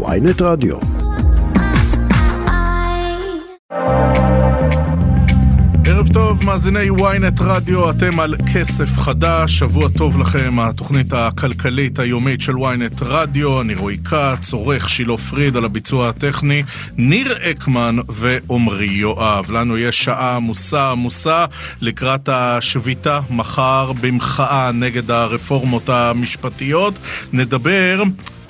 ויינט רדיו. ערב טוב, מאזיני ynet רדיו, אתם על כסף חדש, שבוע טוב לכם, התוכנית הכלכלית היומית של ynet רדיו, אני רועי כץ, עורך שילה פריד על הביצוע הטכני, ניר אקמן ועמרי יואב. לנו יש שעה עמוסה עמוסה לקראת השביתה מחר במחאה נגד הרפורמות המשפטיות. נדבר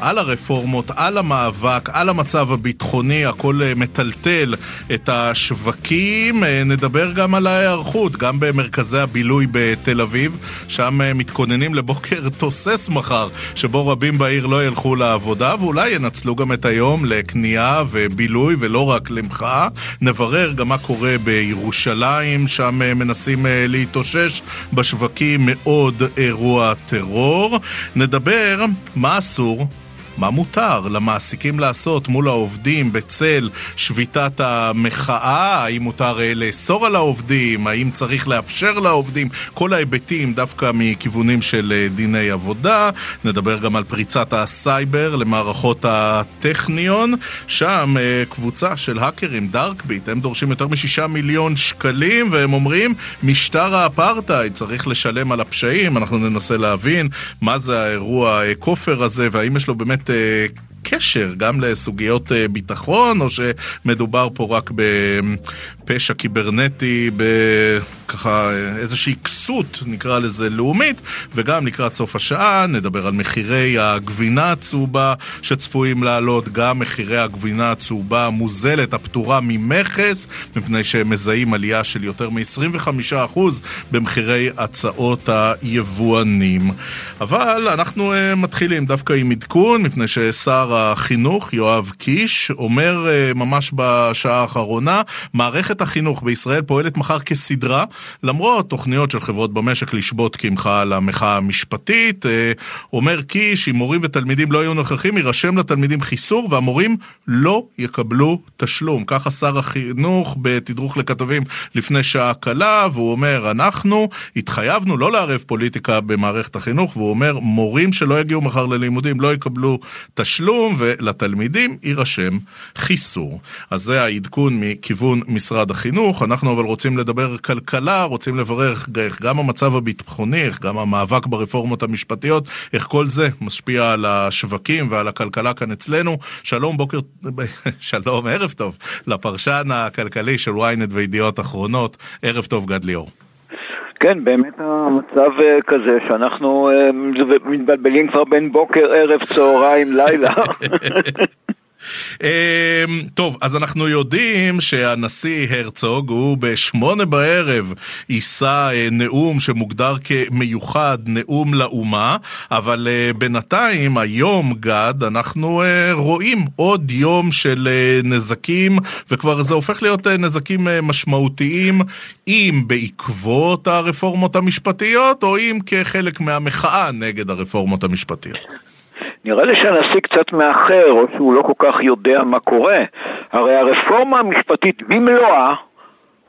על הרפורמות, על המאבק, על המצב הביטחוני, הכל אה, מטלטל את השווקים. אה, נדבר גם על ההיערכות, גם במרכזי הבילוי בתל אביב, שם אה, מתכוננים לבוקר תוסס מחר, שבו רבים בעיר לא ילכו לעבודה, ואולי ינצלו גם את היום לקנייה ובילוי, ולא רק למחאה. נברר גם מה קורה בירושלים, שם מנסים להתאושש בשווקים מאוד אירוע טרור. נדבר מה אסור מה מותר למעסיקים לעשות מול העובדים בצל שביתת המחאה? האם מותר אה, לאסור על העובדים? האם צריך לאפשר לעובדים? כל ההיבטים דווקא מכיוונים של אה, דיני עבודה. נדבר גם על פריצת הסייבר למערכות הטכניון. שם אה, קבוצה של האקרים, DarkBit, הם דורשים יותר משישה מיליון שקלים והם אומרים משטר האפרטהייד צריך לשלם על הפשעים. אנחנו ננסה להבין מה זה האירוע כופר הזה והאם יש לו באמת באמת אה, קשר גם לסוגיות אה, ביטחון, או שמדובר פה רק בפשע קיברנטי, בככה איזושהי כסות, נקרא לזה, לאומית, וגם לקראת סוף השעה נדבר על מחירי הגבינה הצהובה שצפויים לעלות, גם מחירי הגבינה הצהובה המוזלת, הפטורה ממכס, מפני שהם מזהים עלייה של יותר מ-25% במחירי הצעות היבואנים. אבל אנחנו uh, מתחילים דווקא עם עדכון, מפני ששר החינוך, יואב קיש, אומר אה, ממש בשעה האחרונה, מערכת החינוך בישראל פועלת מחר כסדרה, למרות תוכניות של חברות במשק לשבות כמחאה על המחאה המשפטית. אה, אומר קיש, אם מורים ותלמידים לא יהיו נוכחים, יירשם לתלמידים חיסור והמורים לא יקבלו תשלום. ככה שר החינוך בתדרוך לכתבים לפני שעה קלה, והוא אומר, אנחנו התחייבנו לא לערב פוליטיקה במערכת החינוך, והוא אומר, מורים שלא יגיעו מחר ללימודים לא יקבלו. תשלום ולתלמידים יירשם חיסור. אז זה העדכון מכיוון משרד החינוך. אנחנו אבל רוצים לדבר כלכלה, רוצים לברר איך גם המצב הביטחוני, איך גם המאבק ברפורמות המשפטיות, איך כל זה משפיע על השווקים ועל הכלכלה כאן אצלנו. שלום, בוקר, שלום, ערב טוב, לפרשן הכלכלי של ynet וידיעות אחרונות. ערב טוב, גד ליאור. כן, באמת המצב אה, כזה שאנחנו אה, מתבלבלים כבר בין בוקר, ערב, צהריים, לילה. אמ, טוב, אז אנחנו יודעים שהנשיא הרצוג הוא בשמונה בערב יישא אה, נאום שמוגדר כמיוחד, נאום לאומה, אבל אה, בינתיים, היום גד, אנחנו אה, רואים עוד יום של נזקים, וכבר זה הופך להיות נזקים משמעותיים, אם בעקבות הרפורמות המשפטיות, או אם כחלק מהמחאה נגד הרפורמות המשפטיות. נראה לי שהנשיא קצת מאחר, או שהוא לא כל כך יודע מה קורה. הרי הרפורמה המשפטית במלואה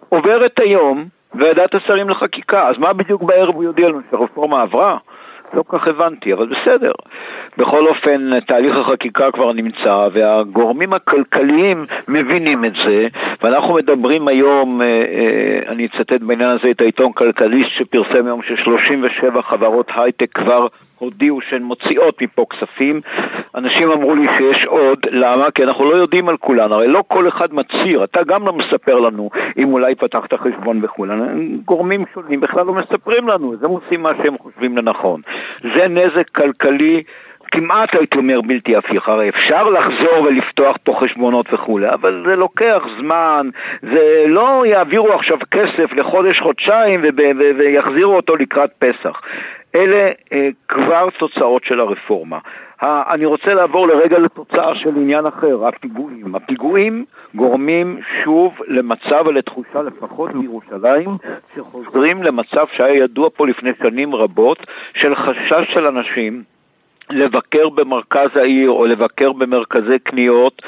עוברת היום ועדת השרים לחקיקה, אז מה בדיוק בערב הוא יודיע לנו שהרפורמה עברה? לא כל כך הבנתי, אבל בסדר. בכל אופן, תהליך החקיקה כבר נמצא, והגורמים הכלכליים מבינים את זה, ואנחנו מדברים היום, אה, אה, אני אצטט בעניין הזה את העיתון כלכליסט שפרסם היום ש-37 חברות הייטק כבר הודיעו שהן מוציאות מפה כספים. אנשים אמרו לי שיש עוד, למה? כי אנחנו לא יודעים על כולן, הרי לא כל אחד מצהיר, אתה גם לא מספר לנו אם אולי פתחת חשבון וכולן, גורמים שונים בכלל לא מספרים לנו, אז הם עושים מה שהם חושבים לנכון. זה נזק כלכלי כמעט הייתי אומר בלתי הפיך, הרי אפשר לחזור ולפתוח פה חשבונות וכולי, אבל זה לוקח זמן, זה לא יעבירו עכשיו כסף לחודש, חודשיים ויחזירו אותו לקראת פסח. אלה אה, כבר תוצאות של הרפורמה. ה, אני רוצה לעבור לרגע לתוצאה של עניין אחר, הפיגועים. הפיגועים גורמים שוב למצב ולתחושה, לפחות בירושלים, שחוזרים למצב שהיה ידוע פה לפני שנים רבות, של חשש של אנשים לבקר במרכז העיר או לבקר במרכזי קניות,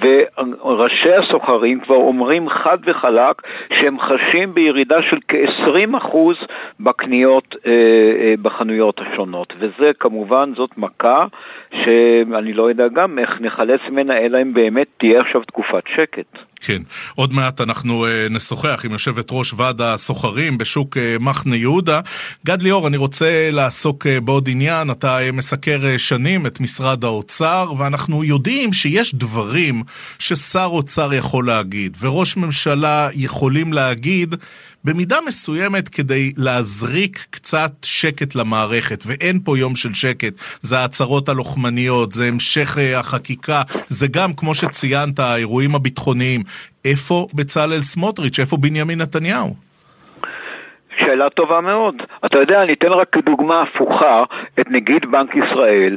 וראשי הסוחרים כבר אומרים חד וחלק שהם חשים בירידה של כ-20% בקניות אה, אה, בחנויות השונות, וזה כמובן זאת מכה שאני לא יודע גם איך נחלץ ממנה, אלא אם באמת תהיה עכשיו תקופת שקט. כן, עוד מעט אנחנו uh, נשוחח עם יושבת ראש ועד הסוחרים בשוק uh, מחנה יהודה. גד ליאור, אני רוצה לעסוק uh, בעוד עניין, אתה מסקר שנים את משרד האוצר, ואנחנו יודעים שיש דברים ששר אוצר יכול להגיד, וראש ממשלה יכולים להגיד במידה מסוימת כדי להזריק קצת שקט למערכת, ואין פה יום של שקט, זה ההצהרות הלוחמניות, זה המשך אה, החקיקה, זה גם, כמו שציינת, האירועים הביטחוניים. איפה בצלאל סמוטריץ', איפה בנימין נתניהו? שאלה טובה מאוד. אתה יודע, אני אתן רק כדוגמה הפוכה את נגיד בנק ישראל,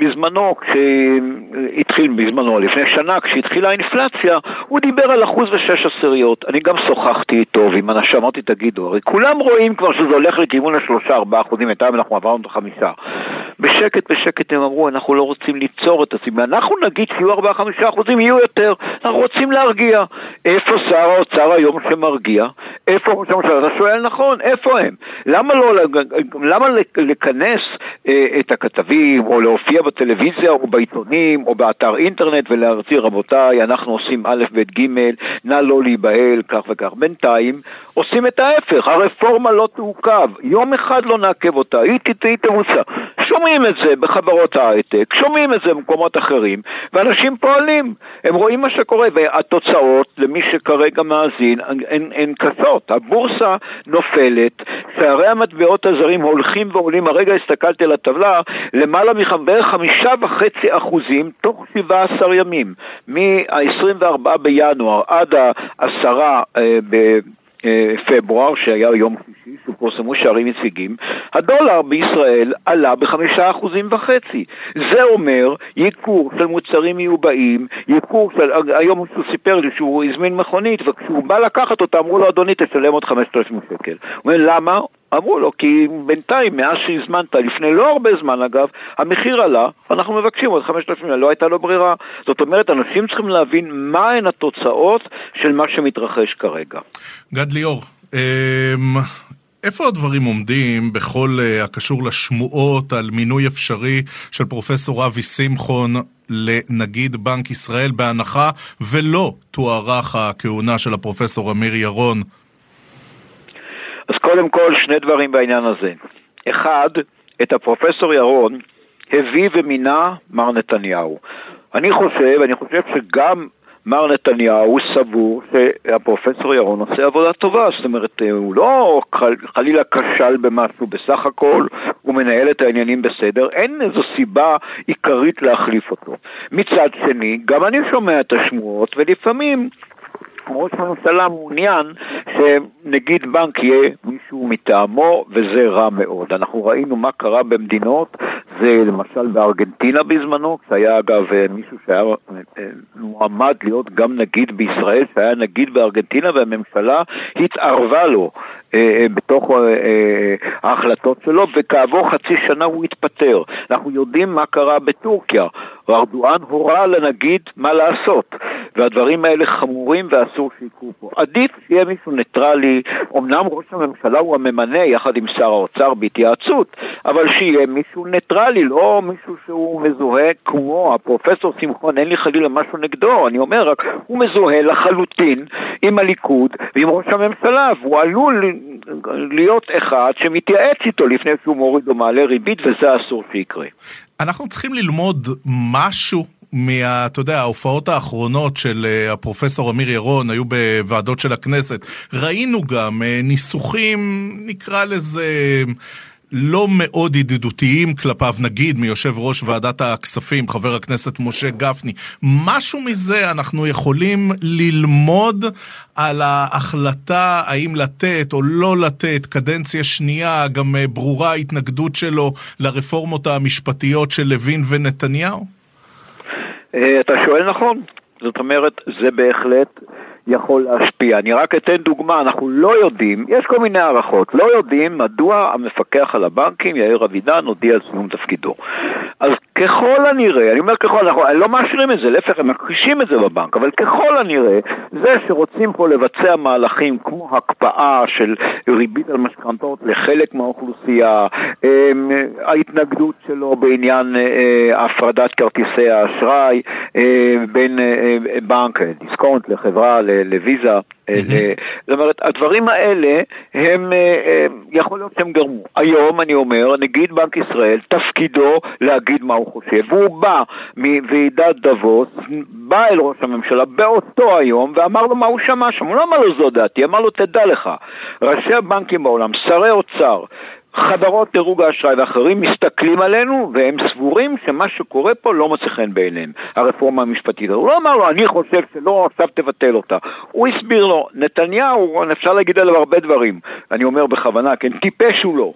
שבזמנו, כשהתחיל, בזמנו, לפני שנה, כשהתחילה האינפלציה, הוא דיבר על אחוז ושש עשיריות. אני גם שוחחתי איתו, ועם אנשים אמרתי, תגידו, הרי כולם רואים כבר שזה הולך לכיוון השלושה, ארבעה אחוזים, בינתיים אנחנו עברנו את החמישה. בשקט בשקט הם אמרו, אנחנו לא רוצים ליצור את הסיבה, אנחנו נגיד שיהיו ארבעה חמישה אחוזים, יהיו יותר, אנחנו רוצים להרגיע. איפה שר האוצר היום שמרגיע? איפה ראש הממשלה? אתה שואל נכון, איפה הם? למה לא, למה לכנס אה, את הכתבים, או להופיע בטלוויזיה, או בעיתונים, או באתר אינטרנט, ולהרציא, רבותיי, אנחנו עושים א', ב', ג', נא לא להיבהל, כך וכך. בינתיים עושים את ההפך, הרפורמה לא תעוכב, יום אחד לא נעכב אותה, היא תבוצע. שומעים את זה בחברות ההייטק, שומעים את זה במקומות אחרים, ואנשים פועלים, הם רואים מה שקורה, והתוצאות, למי שכרגע מאזין, הן, קשות. הבורסה נופלת, שערי המטבעות הזרים הולכים ועולים, הרגע הסתכלתי על הטבלה, למעלה מבערך חמישה וחצי אחוזים תוך שבעה עשר ימים, מה-24 בינואר עד העשרה אה, בפברואר, שהיה יום שישי, שפורסמו שערים יציגים, הדולר בישראל עלה בחמישה אחוזים וחצי. זה אומר ייקור של מוצרים מיובאים, ייקור של... היום הוא סיפר לי שהוא הזמין מכונית, וכשהוא בא לקחת אותה אמרו לו, אדוני, תשלם עוד חמשת אלפים שקל. הוא אומר, למה? אמרו לו, כי בינתיים, מאז שהזמנת, לפני לא הרבה זמן אגב, המחיר עלה, אנחנו מבקשים עוד 5,000, לא הייתה לו ברירה. זאת אומרת, אנשים צריכים להבין מהן התוצאות של מה שמתרחש כרגע. גד ליאור, אמ, איפה הדברים עומדים בכל uh, הקשור לשמועות על מינוי אפשרי של פרופסור אבי שמחון לנגיד בנק ישראל בהנחה ולא תוארך הכהונה של הפרופסור אמיר ירון? אז קודם כל שני דברים בעניין הזה. אחד, את הפרופסור ירון הביא ומינה מר נתניהו. אני חושב, אני חושב שגם מר נתניהו סבור שהפרופסור ירון עושה עבודה טובה, זאת אומרת, הוא לא חל, חלילה כשל במשהו, בסך הכל הוא מנהל את העניינים בסדר, אין איזו סיבה עיקרית להחליף אותו. מצד שני, גם אני שומע את השמועות, ולפעמים ראש הממשלה מעוניין שנגיד בנק יהיה מישהו מטעמו, וזה רע מאוד. אנחנו ראינו מה קרה במדינות, זה למשל בארגנטינה בזמנו, כשהיה אגב מישהו שהיה אה, מועמד להיות גם נגיד בישראל, שהיה נגיד בארגנטינה, והממשלה התערבה לו אה, אה, בתוך ההחלטות שלו, וכעבור חצי שנה הוא התפטר. אנחנו יודעים מה קרה בטורקיה. ארדואן הורה לנגיד מה לעשות, והדברים האלה חמורים ואסור שיקרו פה. עדיף שיהיה מישהו ניטרלי, אמנם ראש הממשלה הוא הממנה יחד עם שר האוצר בהתייעצות, אבל שיהיה מישהו ניטרלי, לא מישהו שהוא מזוהה כמו הפרופסור שמחון, אין לי חלילה משהו נגדו, אני אומר רק, הוא מזוהה לחלוטין עם הליכוד ועם ראש הממשלה, והוא עלול להיות אחד שמתייעץ איתו לפני שהוא מוריד או מעלה ריבית, וזה אסור שיקרה. אנחנו צריכים ללמוד משהו מה, אתה יודע, ההופעות האחרונות של uh, הפרופסור אמיר ירון היו בוועדות של הכנסת. ראינו גם uh, ניסוחים, נקרא לזה... לא מאוד ידידותיים כלפיו, נגיד מיושב ראש ועדת הכספים, חבר הכנסת משה גפני. משהו מזה אנחנו יכולים ללמוד על ההחלטה האם לתת או לא לתת קדנציה שנייה, גם אה, ברורה ההתנגדות שלו לרפורמות המשפטיות של לוין ונתניהו? אה, אתה שואל נכון. זאת אומרת, זה בהחלט יכול להשפיע. אני רק אתן דוגמה, אנחנו לא יודעים, יש כל מיני הערכות, לא יודעים מדוע המפקח על הבנקים, יאיר אבידן, הודיע על סיום תפקידו. אז ככל הנראה, אני אומר ככל, אנחנו לא מאשרים את זה, להפך, הם מכחישים את זה בבנק, אבל ככל הנראה, זה שרוצים פה לבצע מהלכים כמו הקפאה של ריבית על משכנתות לחלק מהאוכלוסייה, אמ, ההתנגדות שלו בעניין אה, הפרדת כרטיסי האשראי אה, בין אה, בנק, דיסקונט לחברה, לוויזה, זאת אומרת, הדברים האלה, הם, יכול להיות שהם גרמו. היום, אני אומר, נגיד בנק ישראל, תפקידו להגיד מה הוא חושב. והוא בא מוועידת דבוס, בא אל ראש הממשלה באותו היום ואמר לו מה הוא שמע שם. הוא לא אמר לו זו דעתי, אמר לו תדע לך, ראשי הבנקים בעולם, שרי אוצר, חברות דירוג האשראי ואחרים מסתכלים עלינו והם סבורים שמה שקורה פה לא מוצא חן בעיניהם, הרפורמה המשפטית. הוא לא אמר לו, אני חושב שלא, עכשיו תבטל אותה. הוא הסביר לו, נתניהו, אפשר להגיד עליו הרבה דברים, אני אומר בכוונה, כן, טיפש הוא לא.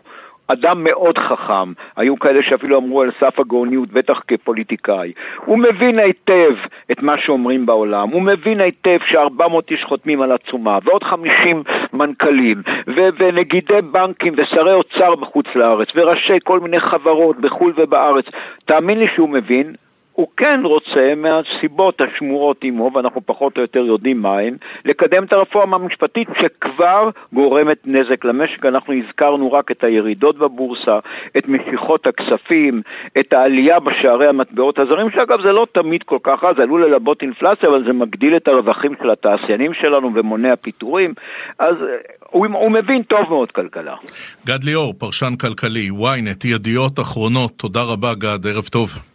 אדם מאוד חכם, היו כאלה שאפילו אמרו על סף הגאוניות, בטח כפוליטיקאי. הוא מבין היטב את מה שאומרים בעולם, הוא מבין היטב ש-400 איש חותמים על עצומה, ועוד 50 מנכ"לים, ו- ונגידי בנקים ושרי אוצר בחוץ לארץ, וראשי כל מיני חברות בחו"ל ובארץ. תאמין לי שהוא מבין, הוא כן רוצה, מהסיבות השמורות עמו, ואנחנו פחות או יותר יודעים מהן, לקדם את הרפורמה המשפטית שכבר גורמת נזק למשק. אנחנו הזכרנו רק את הירידות בבורסה, את משיכות הכספים, את העלייה בשערי המטבעות הזרים, שאגב זה לא תמיד כל כך רע, זה עלול ללבות אינפלציה, אבל זה מגדיל את הרווחים של התעשיינים שלנו ומונע פיטורים, אז הוא, הוא מבין טוב מאוד כלכלה. גד ליאור, פרשן כלכלי, ynet, ידיעות אחרונות, תודה רבה גד, ערב טוב.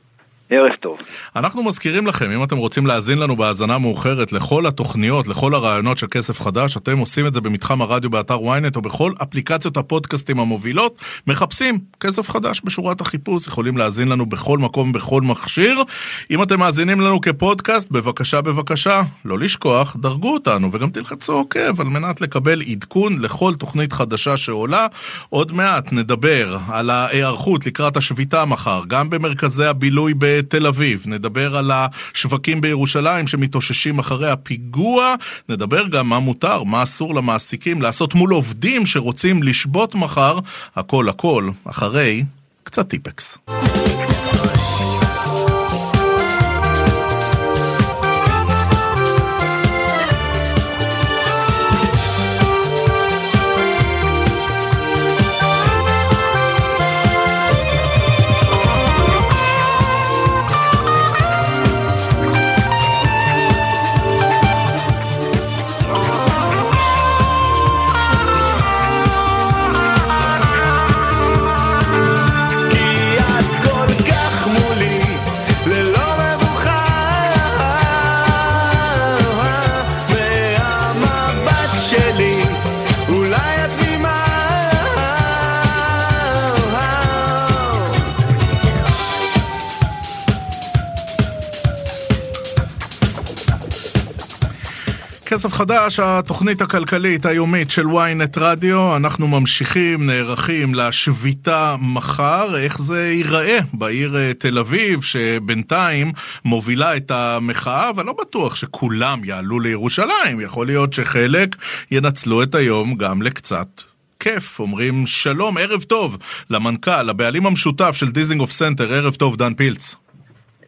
ערב טוב. אנחנו מזכירים לכם, אם אתם רוצים להאזין לנו בהאזנה מאוחרת לכל התוכניות, לכל הרעיונות של כסף חדש, אתם עושים את זה במתחם הרדיו באתר ynet או בכל אפליקציות הפודקאסטים המובילות, מחפשים כסף חדש בשורת החיפוש, יכולים להאזין לנו בכל מקום, בכל מכשיר. אם אתם מאזינים לנו כפודקאסט, בבקשה, בבקשה, לא לשכוח, דרגו אותנו וגם תלחצו עוקב על מנת לקבל עדכון לכל תוכנית חדשה שעולה. עוד מעט נדבר על ההיערכות לקראת השביתה מחר, גם במרכזי הבילוי ב... בתל אביב, נדבר על השווקים בירושלים שמתאוששים אחרי הפיגוע, נדבר גם מה מותר, מה אסור למעסיקים לעשות מול עובדים שרוצים לשבות מחר, הכל הכל, אחרי קצת טיפקס. כסף חדש, התוכנית הכלכלית היומית של ynet רדיו. אנחנו ממשיכים, נערכים לשביתה מחר. איך זה ייראה בעיר אה, תל אביב, שבינתיים מובילה את המחאה, אבל לא בטוח שכולם יעלו לירושלים. יכול להיות שחלק ינצלו את היום גם לקצת כיף, אומרים שלום, ערב טוב למנכ"ל, הבעלים המשותף של דיזינגוף סנטר, ערב טוב, דן פילץ.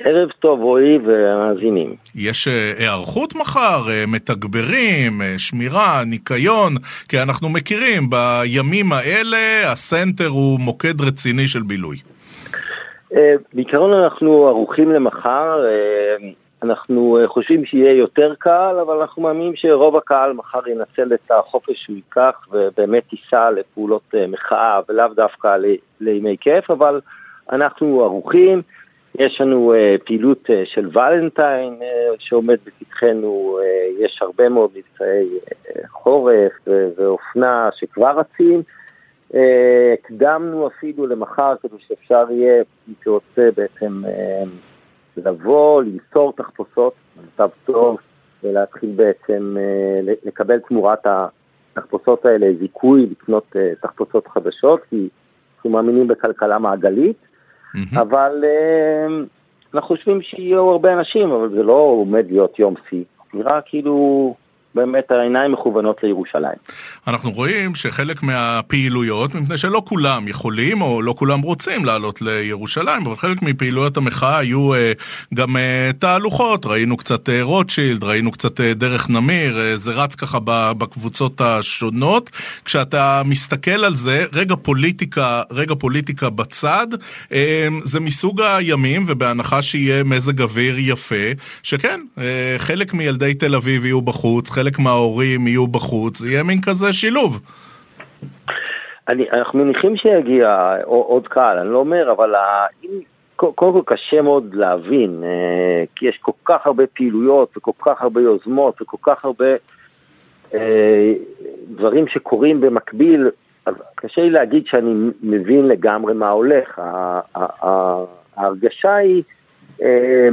ערב טוב רועי והמאזינים. יש אה, היערכות מחר, אה, מתגברים, אה, שמירה, ניקיון, כי אנחנו מכירים, בימים האלה הסנטר הוא מוקד רציני של בילוי. בעיקרון אנחנו ערוכים למחר, אנחנו חושבים שיהיה יותר קל, אבל אנחנו מאמינים שרוב הקהל מחר ינצל את החופש שהוא ייקח ובאמת ייסע לפעולות מחאה ולאו דווקא לימי כיף, אבל אנחנו ערוכים. יש לנו uh, פעילות uh, של ולנטיין uh, שעומד בפתחנו, יש הרבה מאוד מבצעי חורף ואופנה שכבר רצים. הקדמנו אפילו למחר כדי שאפשר יהיה, מי שרוצה בעצם לבוא, למסור תחפושות במצב טוב ולהתחיל בעצם לקבל תמורת התחפושות האלה זיכוי לקנות תחפושות חדשות, כי אנחנו מאמינים בכלכלה מעגלית. Mm-hmm. אבל uh, אנחנו חושבים שיהיו הרבה אנשים, אבל זה לא עומד להיות יום שיא. נראה כאילו באמת העיניים מכוונות לירושלים. אנחנו רואים שחלק מהפעילויות, מפני שלא כולם יכולים או לא כולם רוצים לעלות לירושלים, אבל חלק מפעילויות המחאה היו אה, גם אה, תהלוכות, ראינו קצת אה, רוטשילד, ראינו קצת אה, דרך נמיר, אה, זה רץ ככה בקבוצות השונות. כשאתה מסתכל על זה, רגע פוליטיקה, רגע פוליטיקה בצד, אה, זה מסוג הימים, ובהנחה שיהיה מזג אוויר יפה, שכן, אה, חלק מילדי תל אביב יהיו בחוץ, חלק מההורים יהיו בחוץ, יהיה מין כזה שילוב. אני, אנחנו מניחים שיגיע עוד קהל, אני לא אומר, אבל קודם כל קשה מאוד להבין, אה, כי יש כל כך הרבה פעילויות וכל כך הרבה יוזמות וכל כך הרבה אה, דברים שקורים במקביל, אז קשה לי להגיד שאני מבין לגמרי מה הולך. ההרגשה היא אה,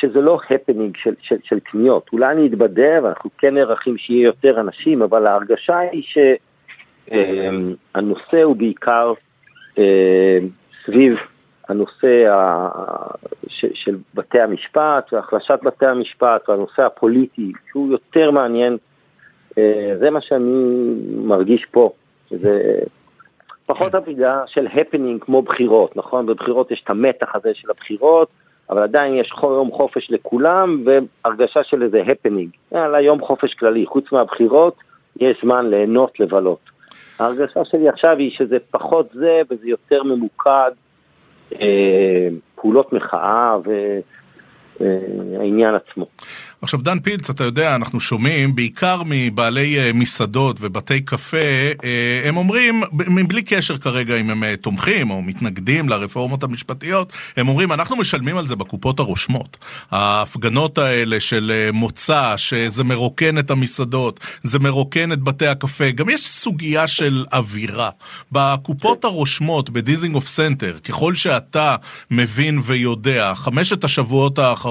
שזה לא הפנינג של, של, של קניות. אולי אני אתבדה ואנחנו כן נערכים שיהיה יותר אנשים, אבל ההרגשה היא שהנושא אה, הוא בעיקר אה, סביב הנושא של בתי המשפט והחלשת בתי המשפט והנושא הפוליטי, שהוא יותר מעניין. אה, זה מה שאני מרגיש פה. זה פחות אבידה של הפנינג כמו בחירות, נכון? בבחירות יש את המתח הזה של הבחירות. אבל עדיין יש יום חופש לכולם והרגשה של איזה הפנינג. יאללה, יום חופש כללי, חוץ מהבחירות, יש זמן ליהנות, לבלות. ההרגשה שלי עכשיו היא שזה פחות זה וזה יותר ממוקד, אה, פעולות מחאה והעניין אה, עצמו. עכשיו דן פילץ, אתה יודע, אנחנו שומעים בעיקר מבעלי אה, מסעדות ובתי קפה, אה, הם אומרים, מבלי קשר כרגע אם הם תומכים או מתנגדים לרפורמות המשפטיות, הם אומרים, אנחנו משלמים על זה בקופות הרושמות. ההפגנות האלה של מוצ"ש, שזה מרוקן את המסעדות, זה מרוקן את בתי הקפה, גם יש סוגיה של אווירה. בקופות הרושמות, בדיזינגוף סנטר, ככל שאתה מבין ויודע, חמשת השבועות האחרונים,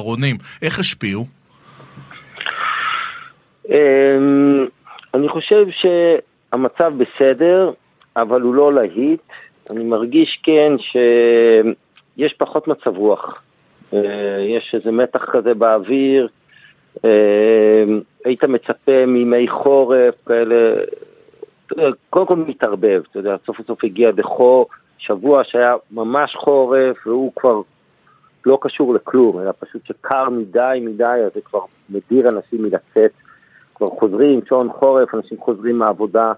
איך השפיעו? אמ, אני חושב שהמצב בסדר, אבל הוא לא להיט. אני מרגיש כן שיש פחות מצב רוח. אה, יש איזה מתח כזה באוויר. אה, היית מצפה מימי חורף כאלה, קודם כל מתערבב, אתה יודע, סוף סוף הגיע בכור, שבוע שהיה ממש חורף והוא כבר לא קשור לכלום, אלא פשוט שקר מדי מדי, אז זה כבר מדיר אנשים מלצאת. כבר חוזרים, שעון חורף, אנשים חוזרים מהעבודה,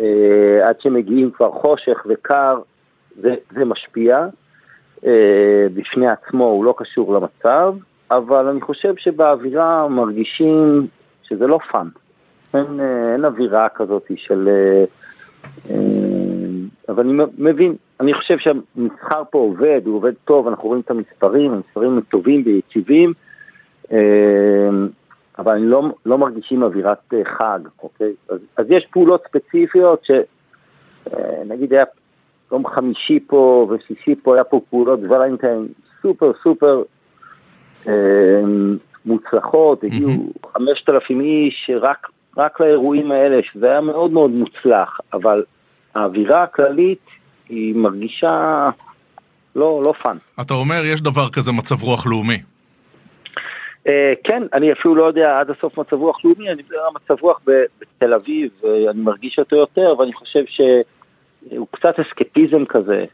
אה, עד שמגיעים כבר חושך וקר, זה, זה משפיע. אה, בפני עצמו הוא לא קשור למצב, אבל אני חושב שבאווירה מרגישים שזה לא fun. אין, אה, אין אווירה כזאת של... אה, אה, אבל אני מבין, אני חושב שהמסחר פה עובד, הוא עובד טוב, אנחנו רואים את המספרים, המספרים טובים ויציבים. אה, אבל אני לא, לא מרגישים אווירת אה, חג, אוקיי? אז, אז יש פעולות ספציפיות שנגיד אה, היה יום חמישי פה ושישי פה, היה פה פעולות ולנטיין סופר סופר מוצלחות, הגיעו חמשת אלפים איש רק, רק לאירועים האלה, שזה היה מאוד מאוד מוצלח, אבל האווירה הכללית היא מרגישה לא, לא fun. אתה אומר, יש דבר כזה מצב רוח לאומי. אה, כן, אני אפילו לא יודע עד הסוף מצב רוח לאומי, אני מדבר על מצב רוח בתל אביב, אני מרגיש אותו יותר, ואני חושב שהוא קצת אסקפיזם כזה.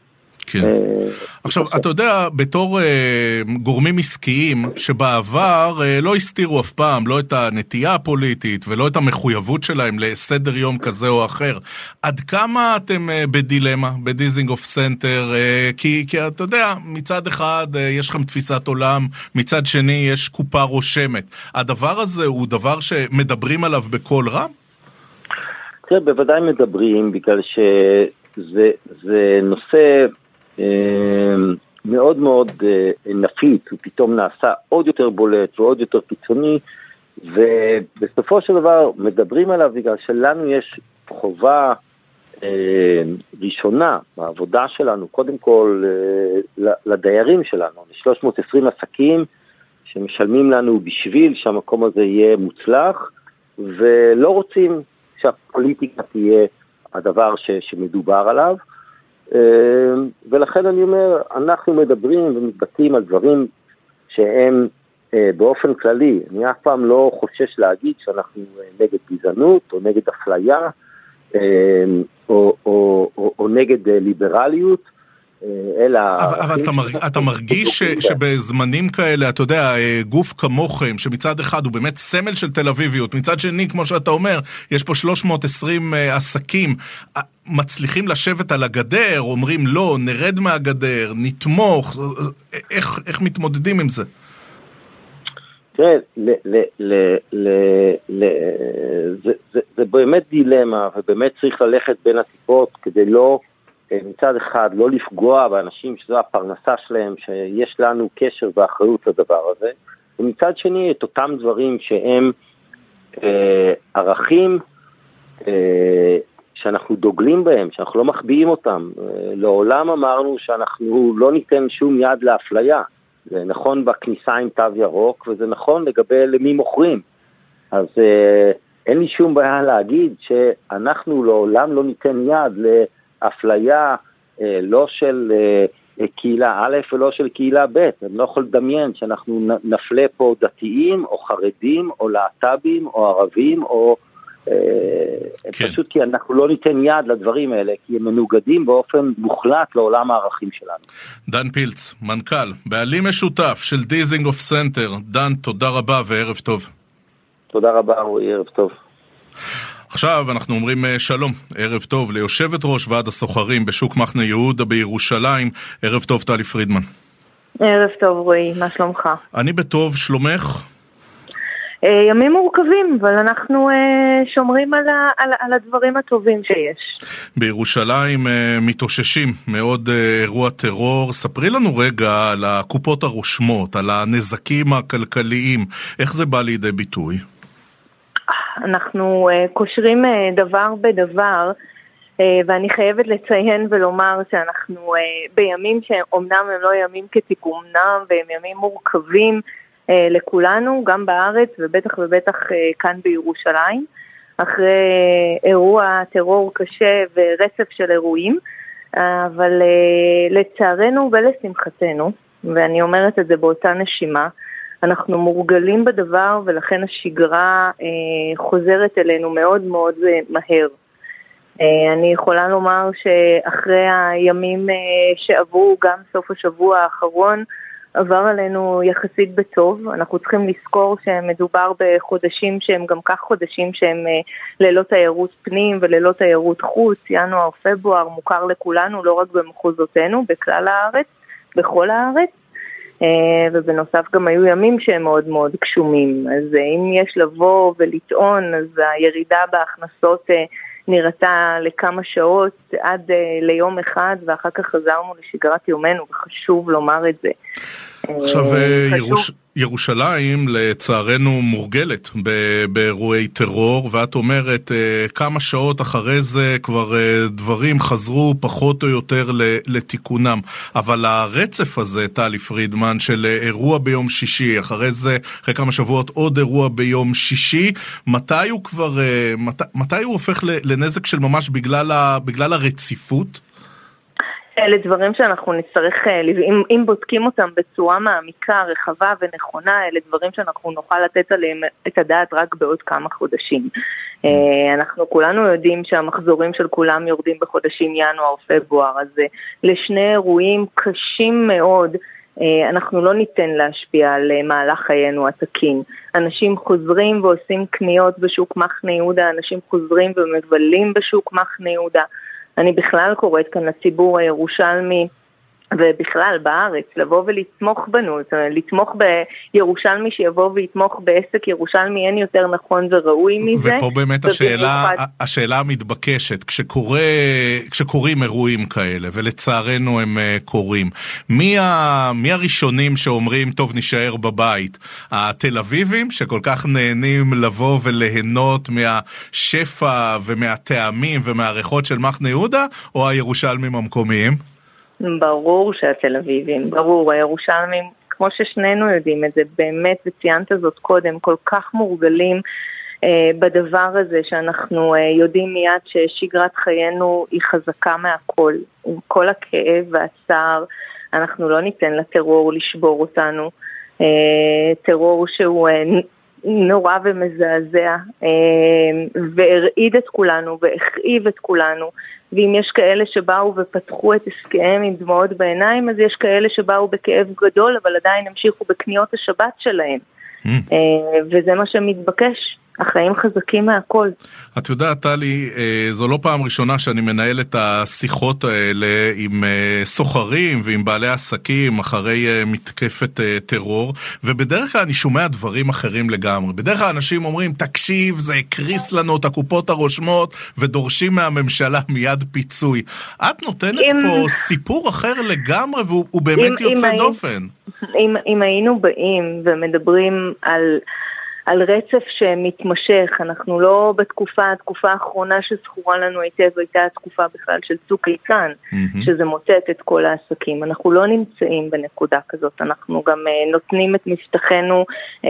כן. אה, עכשיו, אתה יודע, בתור אה, גורמים עסקיים שבעבר אה, לא הסתירו אף פעם לא את הנטייה הפוליטית ולא את המחויבות שלהם לסדר יום כזה או אחר, עד כמה אתם בדילמה בדיזינגוף סנטר? כי, כי אתה יודע, מצד אחד יש לכם תפיסת עולם, מצד שני יש קופה רושמת. הדבר הזה הוא דבר שמדברים עליו בקול רם? תראה, בוודאי מדברים, בגלל שזה נושא אמ, מאוד מאוד אה, נפיץ, הוא פתאום נעשה עוד יותר בולט ועוד יותר קיצוני, ובסופו של דבר מדברים עליו בגלל שלנו יש חובה אה, ראשונה בעבודה שלנו, קודם כל אה, לדיירים שלנו, ל-320 עסקים שמשלמים לנו בשביל שהמקום הזה יהיה מוצלח, ולא רוצים שהפוליטיקה תהיה הדבר ש, שמדובר עליו. אמ, ולכן אני אומר, אנחנו מדברים ומתבטאים על דברים שהם באופן כללי, אני אף פעם לא חושש להגיד שאנחנו נגד גזענות או נגד אפליה או, או, או, או, או נגד ליברליות. אלא... אבל, אבל אתה, מרג, אתה מרגיש ש, שבזמנים כאלה, אתה יודע, גוף כמוכם, שמצד אחד הוא באמת סמל של תל אביביות, מצד שני, כמו שאתה אומר, יש פה 320 עסקים, מצליחים לשבת על הגדר, אומרים לא, נרד מהגדר, נתמוך, איך, איך מתמודדים עם זה? תראה, זה באמת דילמה, ובאמת צריך ללכת בין הטיפות כדי לא... אה, מצד אחד לא לפגוע באנשים שזו הפרנסה שלהם, שיש לנו קשר ואחריות לדבר הזה, ומצד שני את אותם דברים שהם אה, ערכים אה, שאנחנו דוגלים בהם, שאנחנו לא מחביאים אותם. אה, לעולם אמרנו שאנחנו לא ניתן שום יד לאפליה. זה נכון בכניסה עם תו ירוק, וזה נכון לגבי למי מוכרים. אז אה, אין לי שום בעיה להגיד שאנחנו לעולם לא ניתן יד ל... אפליה אה, לא של אה, קהילה א' ולא של קהילה ב', אני לא יכול לדמיין שאנחנו נפלה פה דתיים או חרדים או להט"בים או ערבים או... אה, כן. פשוט כי אנחנו לא ניתן יד לדברים האלה, כי הם מנוגדים באופן מוחלט לעולם הערכים שלנו. דן פילץ, מנכ"ל, בעלים משותף של דיזינגוף סנטר. דן, תודה רבה וערב טוב. תודה רבה, רועי, ערב טוב. עכשיו אנחנו אומרים אה, שלום, ערב טוב ליושבת ראש ועד הסוחרים בשוק מחנה יהודה בירושלים, ערב טוב טלי פרידמן. ערב טוב רועי, מה שלומך? אני בטוב, שלומך? אה, ימים מורכבים, אבל אנחנו אה, שומרים על, ה, על, על הדברים הטובים שיש. בירושלים מתאוששים מעוד אירוע טרור. ספרי לנו רגע על הקופות הרושמות, על הנזקים הכלכליים, איך זה בא לידי ביטוי? אנחנו uh, קושרים uh, דבר בדבר, uh, ואני חייבת לציין ולומר שאנחנו בימים שאומנם הם לא ימים כתיקונם והם ימים מורכבים לכולנו, גם בארץ ובטח ובטח כאן בירושלים, אחרי אירוע טרור קשה ורצף של אירועים, אבל לצערנו ולשמחתנו, ואני אומרת את זה באותה נשימה, אנחנו מורגלים בדבר ולכן השגרה אה, חוזרת אלינו מאוד מאוד אה, מהר. אה, אני יכולה לומר שאחרי הימים אה, שעברו, גם סוף השבוע האחרון, עבר עלינו יחסית בטוב. אנחנו צריכים לזכור שמדובר בחודשים שהם גם כך חודשים שהם אה, ללא תיירות פנים וללא תיירות חוץ. ינואר, פברואר מוכר לכולנו, לא רק במחוזותינו, בכלל הארץ, בכל הארץ. אה, ובנוסף גם היו ימים שהם מאוד מאוד גשומים. אז אה, אם יש לבוא ולטעון, אז הירידה בהכנסות אה, נראתה לכמה שעות עד ליום אחד, ואחר כך חזרנו לשגרת יומנו, וחשוב לומר את זה. עכשיו, ירוש... ירושלים לצערנו מורגלת באירועי טרור, ואת אומרת אה, כמה שעות אחרי זה כבר אה, דברים חזרו פחות או יותר לתיקונם. אבל הרצף הזה, טלי פרידמן, של אירוע ביום שישי, אחרי זה, אחרי כמה שבועות עוד אירוע ביום שישי, מתי הוא כבר, אה, מת, מתי הוא הופך לנזק של ממש בגלל, בגלל הרציפות? אלה דברים שאנחנו נצטרך, אה, אם, אם בודקים אותם בצורה מעמיקה, רחבה ונכונה, אלה דברים שאנחנו נוכל לתת עליהם את הדעת רק בעוד כמה חודשים. אה, אנחנו כולנו יודעים שהמחזורים של כולם יורדים בחודשים ינואר-פברואר, אז אה, לשני אירועים קשים מאוד אנחנו לא ניתן להשפיע על מהלך חיינו התקין. אנשים חוזרים ועושים קניות בשוק מחנה יהודה, אנשים חוזרים ומבלים בשוק מחנה יהודה. אני בכלל קוראת כאן לציבור הירושלמי ובכלל בארץ, לבוא ולתמוך בנו, זאת אומרת, לתמוך בירושלמי שיבוא ויתמוך בעסק ירושלמי, אין יותר נכון וראוי מזה. ופה באמת השאלה, השאלה המתבקשת, כשקורה, כשקורים אירועים כאלה, ולצערנו הם אה, קורים, מי, ה, מי הראשונים שאומרים, טוב, נישאר בבית? התל אביבים, שכל כך נהנים לבוא וליהנות מהשפע ומהטעמים ומהריחות של מחנה יהודה, או הירושלמים המקומיים? ברור שהתל אביבים, ברור, הירושלמים, כמו ששנינו יודעים את זה, באמת, וציינת זאת קודם, כל כך מורגלים אה, בדבר הזה שאנחנו אה, יודעים מיד ששגרת חיינו היא חזקה מהכל, עם כל הכאב והצער, אנחנו לא ניתן לטרור לשבור אותנו. טרור שהוא נורא ומזעזע, והרעיד את כולנו והכאיב את כולנו. ואם יש כאלה שבאו ופתחו את עסקיהם עם דמעות בעיניים, אז יש כאלה שבאו בכאב גדול, אבל עדיין המשיכו בקניות השבת שלהם. Mm. וזה מה שמתבקש. החיים חזקים מהכל. את יודעת, טלי, אה, זו לא פעם ראשונה שאני מנהל את השיחות האלה עם אה, סוחרים ועם בעלי עסקים אחרי אה, מתקפת טרור, ובדרך כלל אני שומע דברים אחרים לגמרי. בדרך כלל אנשים אומרים, תקשיב, זה הקריס לנו את הקופות הרושמות, ודורשים מהממשלה מיד פיצוי. את נותנת אם... פה סיפור אחר לגמרי, והוא באמת אם, יוצא אם דופן. אם, אם היינו באים ומדברים על... על רצף שמתמשך, אנחנו לא בתקופה, התקופה האחרונה שזכורה לנו היטב הייתה התקופה בכלל של צוק איתן, mm-hmm. שזה מוטט את כל העסקים. אנחנו לא נמצאים בנקודה כזאת, אנחנו גם uh, נותנים את מבטחנו uh, uh,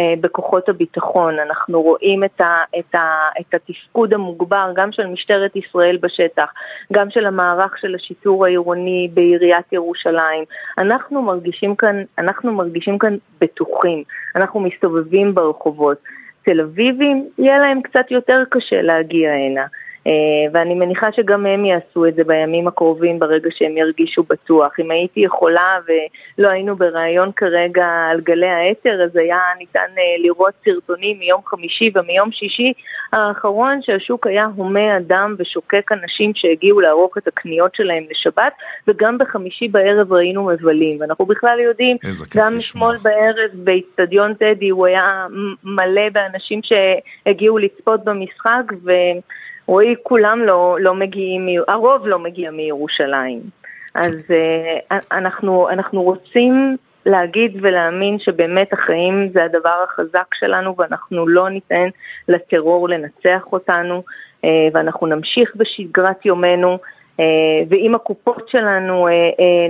uh, בכוחות הביטחון, אנחנו רואים את, ה, את, ה, את התפקוד המוגבר גם של משטרת ישראל בשטח, גם של המערך של השיטור העירוני בעיריית ירושלים. אנחנו מרגישים כאן, אנחנו מרגישים כאן בטוחים, אנחנו מסתובבים מסתובבים ברחובות. תל אביבים, יהיה להם קצת יותר קשה להגיע הנה. אה, ואני מניחה שגם הם יעשו את זה בימים הקרובים ברגע שהם ירגישו בטוח. אם הייתי יכולה ולא היינו בריאיון כרגע על גלי האתר, אז היה ניתן אה, לראות סרטונים מיום חמישי ומיום שישי האחרון שהשוק היה הומה אדם ושוקק אנשים שהגיעו לערוך את הקניות שלהם לשבת, וגם בחמישי בערב ראינו מבלים. ואנחנו בכלל יודעים, גם אתמול בערב באיצטדיון טדי הוא היה מלא באנשים שהגיעו לצפות במשחק, ו... רועי, כולם לא, לא מגיעים, הרוב לא מגיע מירושלים. אז uh, אנחנו, אנחנו רוצים להגיד ולהאמין שבאמת החיים זה הדבר החזק שלנו ואנחנו לא ניתן לטרור לנצח אותנו uh, ואנחנו נמשיך בשגרת יומנו ואם הקופות שלנו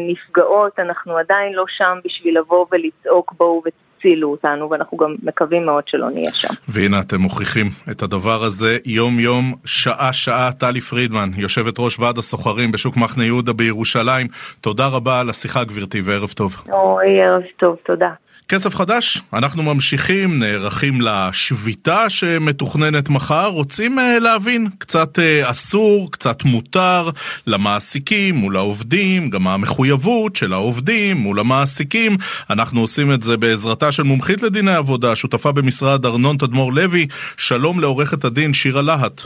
נפגעות אנחנו עדיין לא שם בשביל לבוא ולצעוק בואו הצילו אותנו, ואנחנו גם מקווים מאוד שלא נהיה שם. והנה אתם מוכיחים את הדבר הזה יום-יום, שעה-שעה. טלי פרידמן, יושבת ראש ועד הסוחרים בשוק מחנה יהודה בירושלים, תודה רבה על השיחה גברתי וערב טוב. אוי, ערב טוב, תודה. כסף חדש, אנחנו ממשיכים, נערכים לשביתה שמתוכננת מחר, רוצים uh, להבין, קצת uh, אסור, קצת מותר, למעסיקים מול העובדים, גם המחויבות של העובדים מול המעסיקים. אנחנו עושים את זה בעזרתה של מומחית לדיני עבודה, שותפה במשרד ארנון תדמור לוי. שלום לעורכת הדין שירה להט.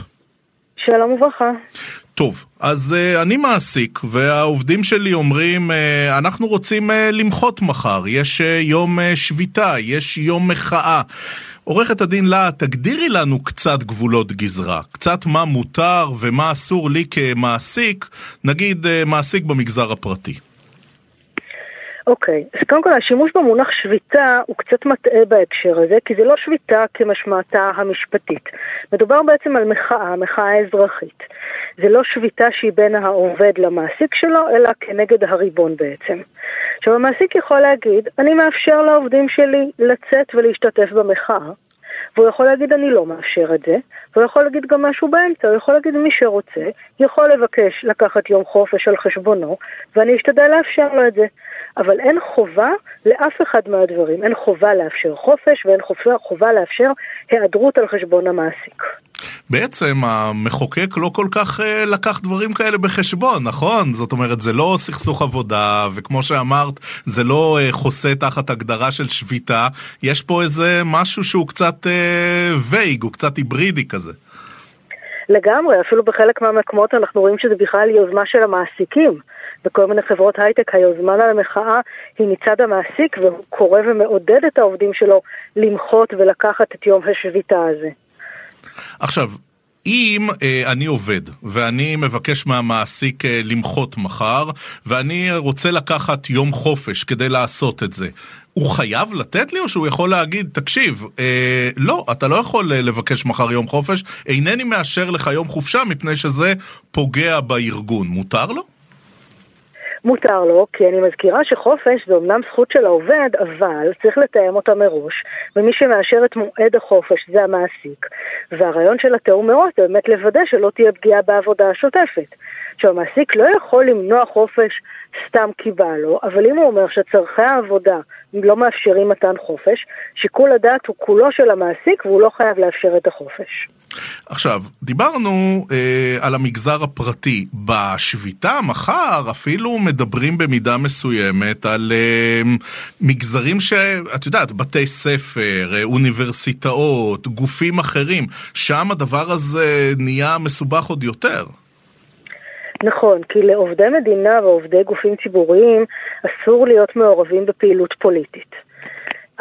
שלום וברכה. טוב, אז uh, אני מעסיק, והעובדים שלי אומרים, uh, אנחנו רוצים uh, למחות מחר, יש uh, יום uh, שביתה, יש יום מחאה. עורכת הדין לה, תגדירי לנו קצת גבולות גזרה, קצת מה מותר ומה אסור לי כמעסיק, נגיד uh, מעסיק במגזר הפרטי. אוקיי, אז קודם כל השימוש במונח שביתה הוא קצת מטעה בהקשר הזה, כי זה לא שביתה כמשמעתה המשפטית. מדובר בעצם על מחאה, מחאה אזרחית. זה לא שביתה שהיא בין העובד למעסיק שלו, אלא כנגד הריבון בעצם. עכשיו המעסיק יכול להגיד, אני מאפשר לעובדים שלי לצאת ולהשתתף במחאה, והוא יכול להגיד אני לא מאפשר את זה, והוא יכול להגיד גם משהו באמצע, הוא יכול להגיד מי שרוצה, יכול לבקש לקחת יום חופש על חשבונו, ואני אשתדל לאפשר לו את זה. אבל אין חובה לאף אחד מהדברים, אין חובה לאפשר חופש ואין חובה, חובה לאפשר היעדרות על חשבון המעסיק. בעצם המחוקק לא כל כך uh, לקח דברים כאלה בחשבון, נכון? זאת אומרת, זה לא סכסוך עבודה, וכמו שאמרת, זה לא uh, חוסה תחת הגדרה של שביתה, יש פה איזה משהו שהוא קצת uh, וייג, הוא קצת היברידי כזה. לגמרי, אפילו בחלק מהמקומות אנחנו רואים שזה בכלל יוזמה של המעסיקים. בכל מיני חברות הייטק היוזמה למחאה היא מצד המעסיק והוא קורא ומעודד את העובדים שלו למחות ולקחת את יום השביתה הזה. עכשיו, אם אה, אני עובד ואני מבקש מהמעסיק אה, למחות מחר ואני רוצה לקחת יום חופש כדי לעשות את זה, הוא חייב לתת לי או שהוא יכול להגיד, תקשיב, אה, לא, אתה לא יכול אה, לבקש מחר יום חופש, אינני מאשר לך יום חופשה מפני שזה פוגע בארגון, מותר לו? מותר לו, כי אני מזכירה שחופש זה אומנם זכות של העובד, אבל צריך לתאם אותה מראש, ומי שמאשר את מועד החופש זה המעסיק. והרעיון של התיאום מראש זה באמת לוודא שלא תהיה פגיעה בעבודה השוטפת. שהמעסיק לא יכול למנוע חופש סתם כי בא לו, אבל אם הוא אומר שצורכי העבודה לא מאפשרים מתן חופש, שיקול הדעת הוא כולו של המעסיק והוא לא חייב לאפשר את החופש. עכשיו, דיברנו אה, על המגזר הפרטי. בשביתה מחר אפילו מדברים במידה מסוימת על אה, מגזרים שאת יודעת, בתי ספר, אה, אוניברסיטאות, גופים אחרים, שם הדבר הזה נהיה מסובך עוד יותר. נכון, כי לעובדי מדינה ועובדי גופים ציבוריים אסור להיות מעורבים בפעילות פוליטית.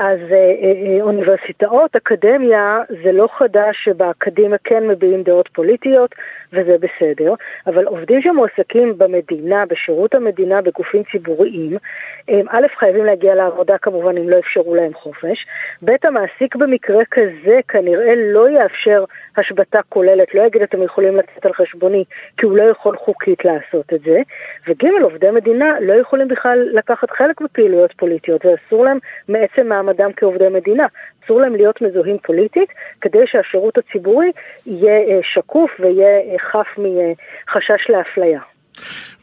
אז אה, אה, אה, אוניברסיטאות, אקדמיה, זה לא חדש שבאקדמיה כן מביעים דעות פוליטיות, וזה בסדר, אבל עובדים שמועסקים במדינה, בשירות המדינה, בגופים ציבוריים, הם א', חייבים להגיע לעבודה כמובן אם לא אפשרו להם חופש, ב', המעסיק במקרה כזה כנראה לא יאפשר השבתה כוללת, לא יגיד אתם יכולים לצאת על חשבוני, כי הוא לא יכול חוקית לעשות את זה, וג', עובדי מדינה לא יכולים בכלל לקחת חלק בפעילויות פוליטיות, ואסור להם מעצם מעמדם כעובדי מדינה. אסור להם להיות מזוהים פוליטית, כדי שהשירות הציבורי יהיה אה, שקוף ויהיה אה, חף מחשש לאפליה.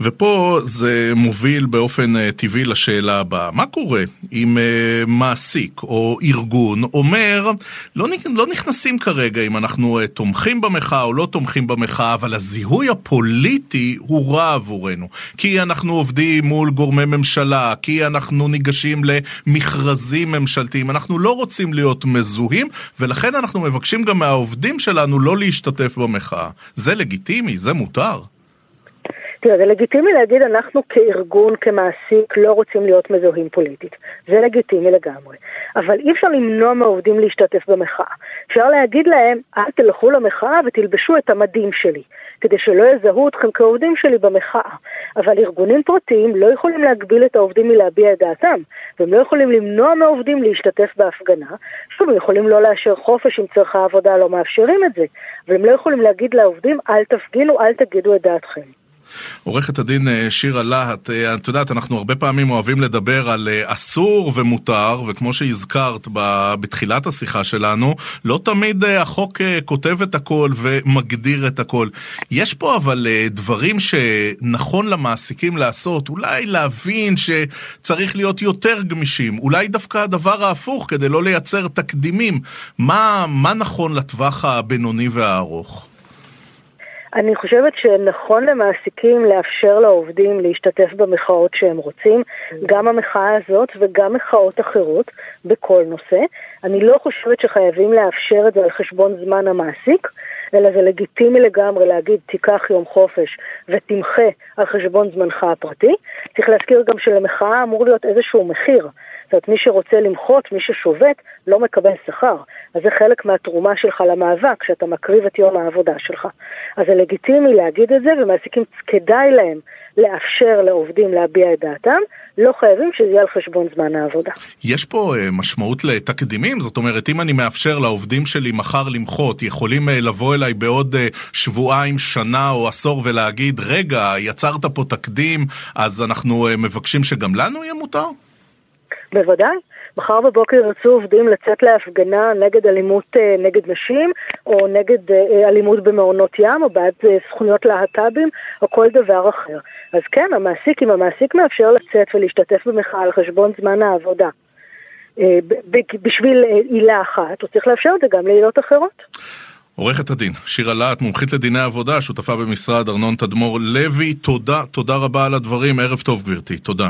ופה זה מוביל באופן אה, טבעי לשאלה הבאה, מה קורה אם אה, מעסיק או ארגון אומר, לא, לא נכנסים כרגע אם אנחנו אה, תומכים במחאה או לא תומכים במחאה, אבל הזיהוי הפוליטי הוא רע עבורנו, כי אנחנו עובדים מול גורמי ממשלה, כי אנחנו ניגשים למכרזים ממשלתיים, אנחנו לא רוצים להיות מזוהים, ולכן אנחנו מבקשים גם מהעובדים שלנו לא להשתתף במחאה. זה לגיטימי, זה מותר. תראה, זה לגיטימי להגיד אנחנו כארגון, כמעסיק, לא רוצים להיות מזוהים פוליטית. זה לגיטימי לגמרי. אבל אי אפשר למנוע מהעובדים להשתתף במחאה. אפשר להגיד להם, אל תלכו למחאה ותלבשו את המדים שלי, כדי שלא יזהו אתכם כעובדים שלי במחאה. אבל ארגונים פרטיים לא יכולים להגביל את העובדים מלהביע את דעתם, והם לא יכולים למנוע מהעובדים להשתתף בהפגנה. הם יכולים לא לאשר חופש אם צורכי העבודה לא מאפשרים את זה, אבל הם לא יכולים להגיד לעובדים, אל תפגינו, אל תגידו את דעתכם. עורכת הדין אה, שירה להט, אה, את יודעת, אנחנו הרבה פעמים אוהבים לדבר על אה, אסור ומותר, וכמו שהזכרת בתחילת השיחה שלנו, לא תמיד החוק כותב את הכל ומגדיר את הכל. יש פה אבל דברים שנכון למעסיקים לעשות, אולי להבין שצריך להיות יותר גמישים, אולי דווקא הדבר ההפוך כדי לא לייצר תקדימים. מה, מה נכון לטווח הבינוני והארוך? אני חושבת שנכון למעסיקים לאפשר לעובדים להשתתף במחאות שהם רוצים, גם המחאה הזאת וגם מחאות אחרות בכל נושא. אני לא חושבת שחייבים לאפשר את זה על חשבון זמן המעסיק, אלא זה לגיטימי לגמרי להגיד תיקח יום חופש ותמחה על חשבון זמנך הפרטי. צריך להזכיר גם שלמחאה אמור להיות איזשהו מחיר. זאת אומרת, מי שרוצה למחות, מי ששובת, לא מקבל שכר. אז זה חלק מהתרומה שלך למאבק, שאתה מקריב את יום העבודה שלך. אז זה לגיטימי להגיד את זה, ומעסיקים כדאי להם לאפשר לעובדים להביע את דעתם, לא חייבים שזה יהיה על חשבון זמן העבודה. יש פה uh, משמעות לתקדימים? זאת אומרת, אם אני מאפשר לעובדים שלי מחר למחות, יכולים uh, לבוא אליי בעוד uh, שבועיים, שנה או עשור ולהגיד, רגע, יצרת פה תקדים, אז אנחנו מבקשים שגם לנו יהיה מותר? בוודאי. מחר בבוקר ירצו עובדים לצאת להפגנה נגד אלימות אה, נגד נשים, או נגד אה, אלימות במעונות ים, או בעד אה, זכויות להט"בים, או כל דבר אחר. אז כן, המעסיק, אם המעסיק מאפשר לצאת ולהשתתף במחאה על חשבון זמן העבודה, בשביל עילה אחת, הוא צריך לאפשר את זה גם לעילות אחרות. עורכת הדין, שירה להט, מומחית לדיני עבודה, שותפה במשרד ארנון תדמור לוי, תודה, תודה רבה על הדברים, ערב טוב גברתי, תודה.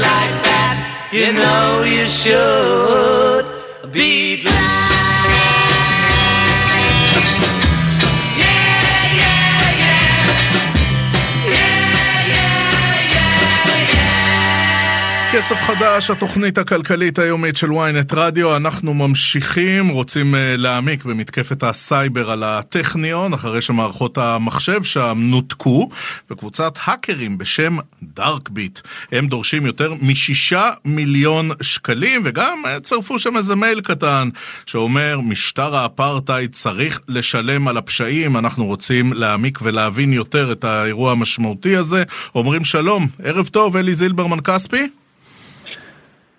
You know you should be glad. כסף חדש, התוכנית הכלכלית היומית של ynet רדיו, אנחנו ממשיכים, רוצים uh, להעמיק במתקפת הסייבר על הטכניון, אחרי שמערכות המחשב שם נותקו, וקבוצת האקרים בשם DarkBit, הם דורשים יותר משישה מיליון שקלים, וגם אה, צרפו שם איזה מייל קטן, שאומר, משטר האפרטהייד צריך לשלם על הפשעים, אנחנו רוצים להעמיק ולהבין יותר את האירוע המשמעותי הזה. אומרים שלום, ערב טוב, אלי זילברמן כספי.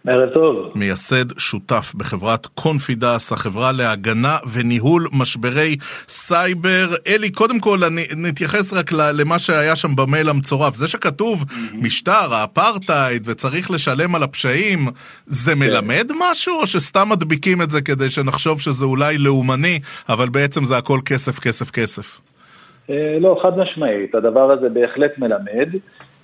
ערב טוב. מייסד שותף בחברת Confidas, החברה להגנה וניהול משברי סייבר. אלי, קודם כל אני, נתייחס רק למה שהיה שם במייל המצורף. זה שכתוב mm-hmm. משטר, האפרטהייד, וצריך לשלם על הפשעים, זה כן. מלמד משהו, או שסתם מדביקים את זה כדי שנחשוב שזה אולי לאומני, אבל בעצם זה הכל כסף, כסף, כסף? אה, לא, חד משמעית, הדבר הזה בהחלט מלמד.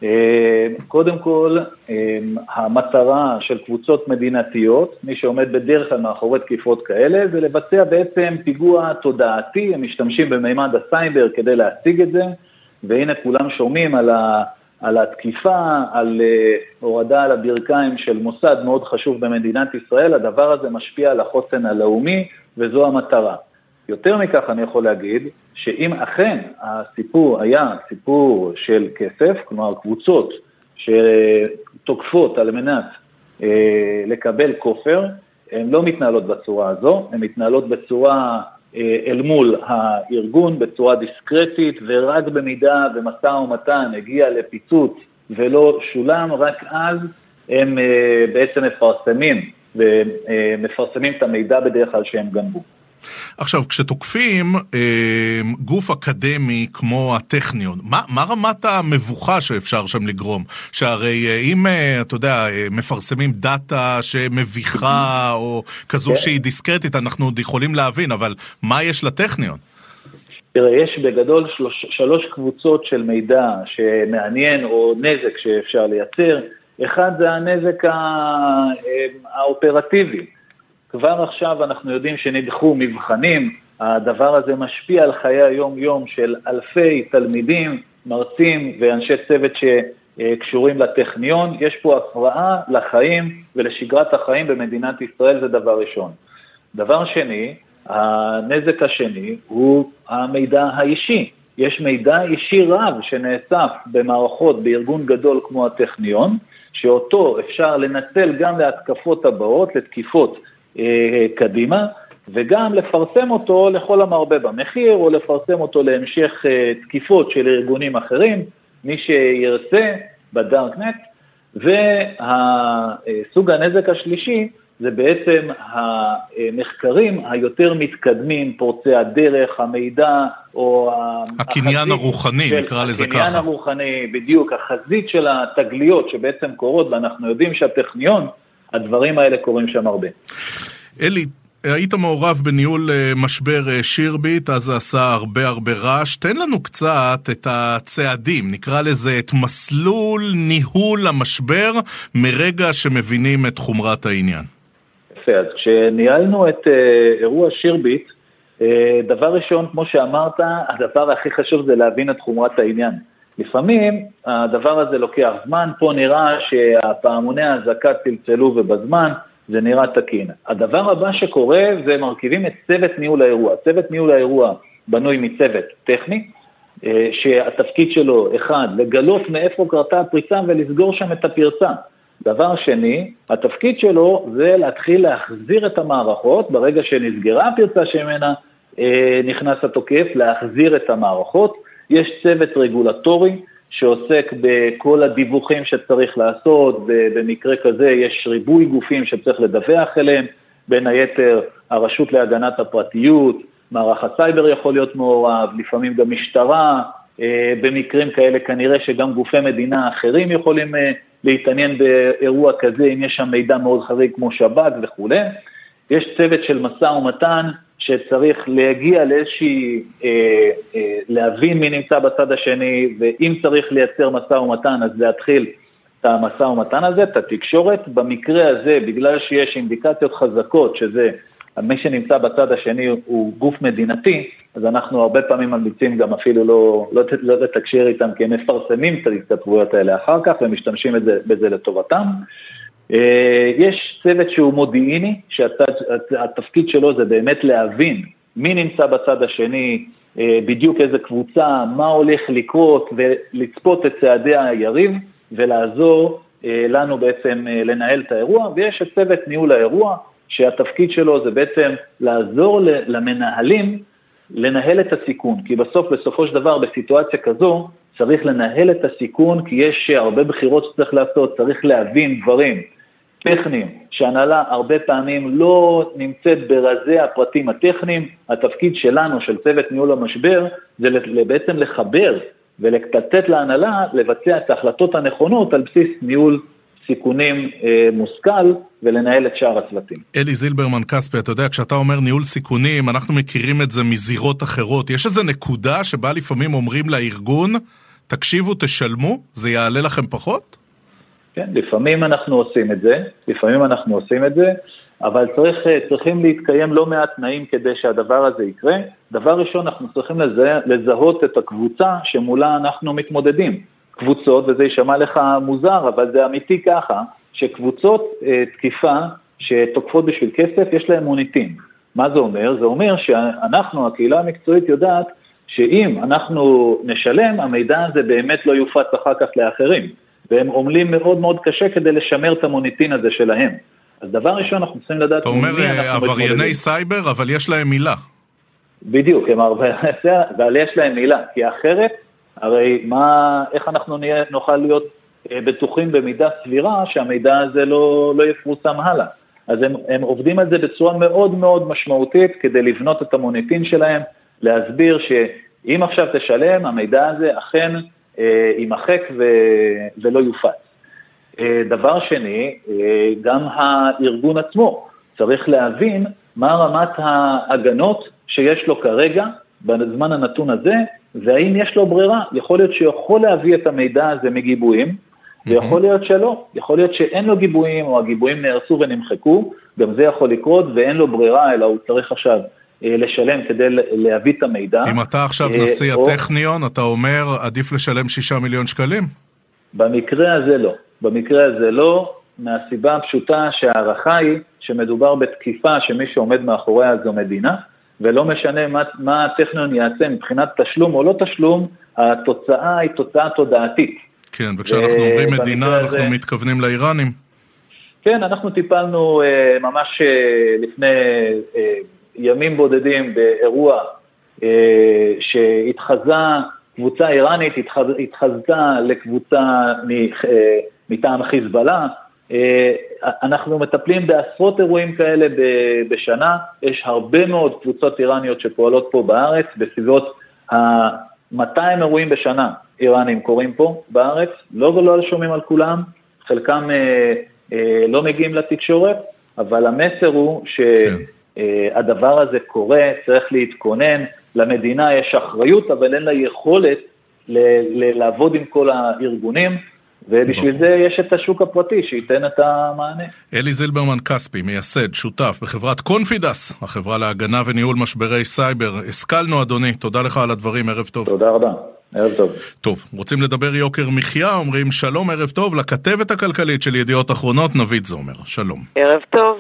אה, קודם כל, אה, המטרה של קבוצות מדינתיות, מי שעומד בדרך כלל מאחורי תקיפות כאלה, זה לבצע בעצם פיגוע תודעתי, הם משתמשים במימד הסייבר כדי להשיג את זה, והנה כולם שומעים על, ה, על התקיפה, על uh, הורדה על הברכיים של מוסד מאוד חשוב במדינת ישראל, הדבר הזה משפיע על החוסן הלאומי, וזו המטרה. יותר מכך אני יכול להגיד, שאם אכן הסיפור היה סיפור של כסף, כלומר קבוצות שתוקפות על מנת אה, לקבל כופר, הן לא מתנהלות בצורה הזו, הן מתנהלות בצורה אה, אל מול הארגון, בצורה דיסקרטית, ורק במידה ומשא ומתן הגיע לפיצוץ ולא שולם, רק אז הם אה, בעצם מפרסמים, ומפרסמים את המידע בדרך כלל שהם גנבו. עכשיו, כשתוקפים אה, גוף אקדמי כמו הטכניון, מה, מה רמת המבוכה שאפשר שם לגרום? שהרי אה, אם, אה, אתה יודע, אה, מפרסמים דאטה שמביכה או כזו כן. שהיא דיסקרטית, אנחנו עוד יכולים להבין, אבל מה יש לטכניון? תראה, יש בגדול שלוש, שלוש קבוצות של מידע שמעניין או נזק שאפשר לייצר. אחד זה הנזק אה, האופרטיבי. כבר עכשיו אנחנו יודעים שנדחו מבחנים, הדבר הזה משפיע על חיי היום-יום של אלפי תלמידים, מרצים ואנשי צוות שקשורים לטכניון. יש פה הפרעה לחיים ולשגרת החיים במדינת ישראל, זה דבר ראשון. דבר שני, הנזק השני הוא המידע האישי. יש מידע אישי רב שנאסף במערכות בארגון גדול כמו הטכניון, שאותו אפשר לנצל גם להתקפות הבאות, לתקיפות קדימה, וגם לפרסם אותו לכל המרבה במחיר, או לפרסם אותו להמשך אה, תקיפות של ארגונים אחרים, מי שירצה בדארקנט. וסוג הנזק השלישי זה בעצם המחקרים היותר מתקדמים, פורצי הדרך, המידע, או הקניין הרוחני, של, נקרא לזה ככה. הקניין הרוחני, בדיוק, החזית של התגליות שבעצם קורות, ואנחנו יודעים שהטכניון, הדברים האלה קורים שם הרבה. אלי, היית מעורב בניהול אה, משבר אה, שירביט, אז זה עשה הרבה הרבה רעש. תן לנו קצת את הצעדים, נקרא לזה את מסלול ניהול המשבר מרגע שמבינים את חומרת העניין. יפה, אז כשניהלנו את uh, אירוע שירביט, דבר ראשון, כמו שאמרת, הדבר הכי חשוב זה להבין את חומרת העניין. לפעמים הדבר הזה לוקח זמן, פה נראה שהפעמוני האזעקה צלצלו ובזמן, זה נראה תקין. הדבר הבא שקורה זה מרכיבים את צוות ניהול האירוע. צוות ניהול האירוע בנוי מצוות טכני, אה, שהתפקיד שלו, אחד, לגלות מאיפה קרתה הפריצה ולסגור שם את הפרצה. דבר שני, התפקיד שלו זה להתחיל להחזיר את המערכות, ברגע שנסגרה הפרצה שממנה אה, נכנס התוקף, להחזיר את המערכות. יש צוות רגולטורי שעוסק בכל הדיווחים שצריך לעשות, ובמקרה כזה יש ריבוי גופים שצריך לדווח אליהם, בין היתר הרשות להגנת הפרטיות, מערך הסייבר יכול להיות מעורב, לפעמים גם משטרה, אה, במקרים כאלה כנראה שגם גופי מדינה אחרים יכולים אה, להתעניין באירוע כזה, אם יש שם מידע מאוד חריג כמו שב"כ וכולי. יש צוות של משא ומתן שצריך להגיע לאיזושהי, אה, אה, להבין מי נמצא בצד השני, ואם צריך לייצר משא ומתן, אז להתחיל את המשא ומתן הזה, את התקשורת. במקרה הזה, בגלל שיש אינדיקציות חזקות, שזה מי שנמצא בצד השני הוא גוף מדינתי, אז אנחנו הרבה פעמים ממליצים גם אפילו לא, לא, לא לתקשר איתם, כי הם מפרסמים את ההתכתבויות האלה אחר כך ומשתמשים בזה, בזה לטובתם. יש צוות שהוא מודיעיני, שהתפקיד שלו זה באמת להבין מי נמצא בצד השני, בדיוק איזה קבוצה, מה הולך לקרות, ולצפות את צעדי היריב ולעזור לנו בעצם לנהל את האירוע, ויש את צוות ניהול האירוע, שהתפקיד שלו זה בעצם לעזור למנהלים לנהל את הסיכון, כי בסוף, בסופו של דבר, בסיטואציה כזו, צריך לנהל את הסיכון, כי יש הרבה בחירות שצריך לעשות, צריך להבין דברים טכניים, שהנהלה הרבה פעמים לא נמצאת ברזי הפרטים הטכניים, התפקיד שלנו, של צוות ניהול המשבר, זה בעצם לחבר ולתת להנהלה לבצע את ההחלטות הנכונות על בסיס ניהול סיכונים אה, מושכל ולנהל את שאר הצוותים. אלי זילברמן כספי, אתה יודע, כשאתה אומר ניהול סיכונים, אנחנו מכירים את זה מזירות אחרות. יש איזו נקודה שבה לפעמים אומרים לארגון, תקשיבו, תשלמו, זה יעלה לכם פחות? כן, לפעמים אנחנו עושים את זה, לפעמים אנחנו עושים את זה, אבל צריך, אה, צריכים להתקיים לא מעט תנאים כדי שהדבר הזה יקרה. דבר ראשון, אנחנו צריכים לזה, לזהות את הקבוצה שמולה אנחנו מתמודדים. קבוצות, וזה יישמע לך מוזר, אבל זה אמיתי ככה, שקבוצות אה, תקיפה שתוקפות בשביל כסף, יש להן מוניטין. מה זה אומר? זה אומר שאנחנו, הקהילה המקצועית יודעת שאם אנחנו נשלם, המידע הזה באמת לא יופץ אחר כך לאחרים. והם עמלים מאוד מאוד קשה כדי לשמר את המוניטין הזה שלהם. אז דבר ראשון, אנחנו צריכים לדעת... אתה אומר אה, עברייני סייבר, אבל יש להם מילה. בדיוק, הם הרבה, אבל יש להם מילה, כי אחרת הרי מה, איך אנחנו נהיה, נוכל להיות אה, בטוחים במידה סבירה שהמידע הזה לא, לא יפורסם הלאה. אז הם, הם עובדים על זה בצורה מאוד מאוד משמעותית כדי לבנות את המוניטין שלהם, להסביר שאם עכשיו תשלם, המידע הזה אכן יימחק ו, ולא יופץ. אה, דבר שני, אה, גם הארגון עצמו צריך להבין מה רמת ההגנות שיש לו כרגע, בזמן הנתון הזה, והאם יש לו ברירה? יכול להיות שיכול להביא את המידע הזה מגיבויים, ויכול להיות שלא. יכול להיות שאין לו גיבויים, או הגיבויים נהרסו ונמחקו, גם זה יכול לקרות, ואין לו ברירה, אלא הוא צריך עכשיו אה, לשלם כדי להביא את המידע. אם אתה עכשיו אה, נשיא או... הטכניון, אתה אומר, עדיף לשלם שישה מיליון שקלים? במקרה הזה לא. במקרה הזה לא, מהסיבה הפשוטה שההערכה היא שמדובר בתקיפה שמי שעומד מאחוריה זו מדינה, ולא משנה מה, מה הטכניון יעשה מבחינת תשלום או לא תשלום, התוצאה היא תוצאה תודעתית. כן, וכשאנחנו אומרים מדינה, אנחנו הזה... מתכוונים לאיראנים. כן, אנחנו טיפלנו uh, ממש uh, לפני uh, ימים בודדים באירוע uh, שהתחזה, קבוצה איראנית התחז, התחזתה לקבוצה uh, מטעם חיזבאללה, אה, אנחנו מטפלים בעשרות אירועים כאלה בשנה, יש הרבה מאוד קבוצות איראניות שפועלות פה בארץ, בסביבות ה-200 אירועים בשנה איראנים קורים פה בארץ, לא ולא שומעים על כולם, חלקם אה, אה, לא מגיעים לתקשורת, אבל המסר הוא שהדבר כן. הזה קורה, צריך להתכונן, למדינה יש אחריות, אבל אין לה יכולת לעבוד עם כל הארגונים. ובשביל זה יש את השוק הפרטי שייתן את המענה. אלי זילברמן כספי, מייסד, שותף בחברת Confidas, החברה להגנה וניהול משברי סייבר. השכלנו אדוני, תודה לך על הדברים, ערב טוב. תודה רבה. ערב טוב. טוב, רוצים לדבר יוקר מחיה, אומרים שלום, ערב טוב, לכתבת הכלכלית של ידיעות אחרונות, נווית זומר. שלום. ערב טוב.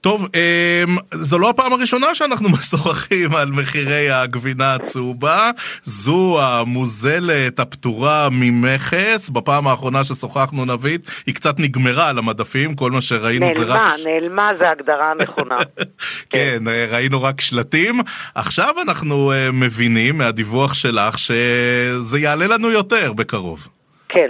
טוב, אמ, זו לא הפעם הראשונה שאנחנו משוחחים על מחירי הגבינה הצהובה. זו המוזלת, הפטורה ממכס. בפעם האחרונה ששוחחנו, נבית, היא קצת נגמרה על המדפים, כל מה שראינו נעלמה, זה רק... נעלמה, נעלמה זה ההגדרה הנכונה. כן, כן, ראינו רק שלטים. עכשיו אנחנו אה, מבינים מהדיווח שלך ש... זה יעלה לנו יותר בקרוב. כן,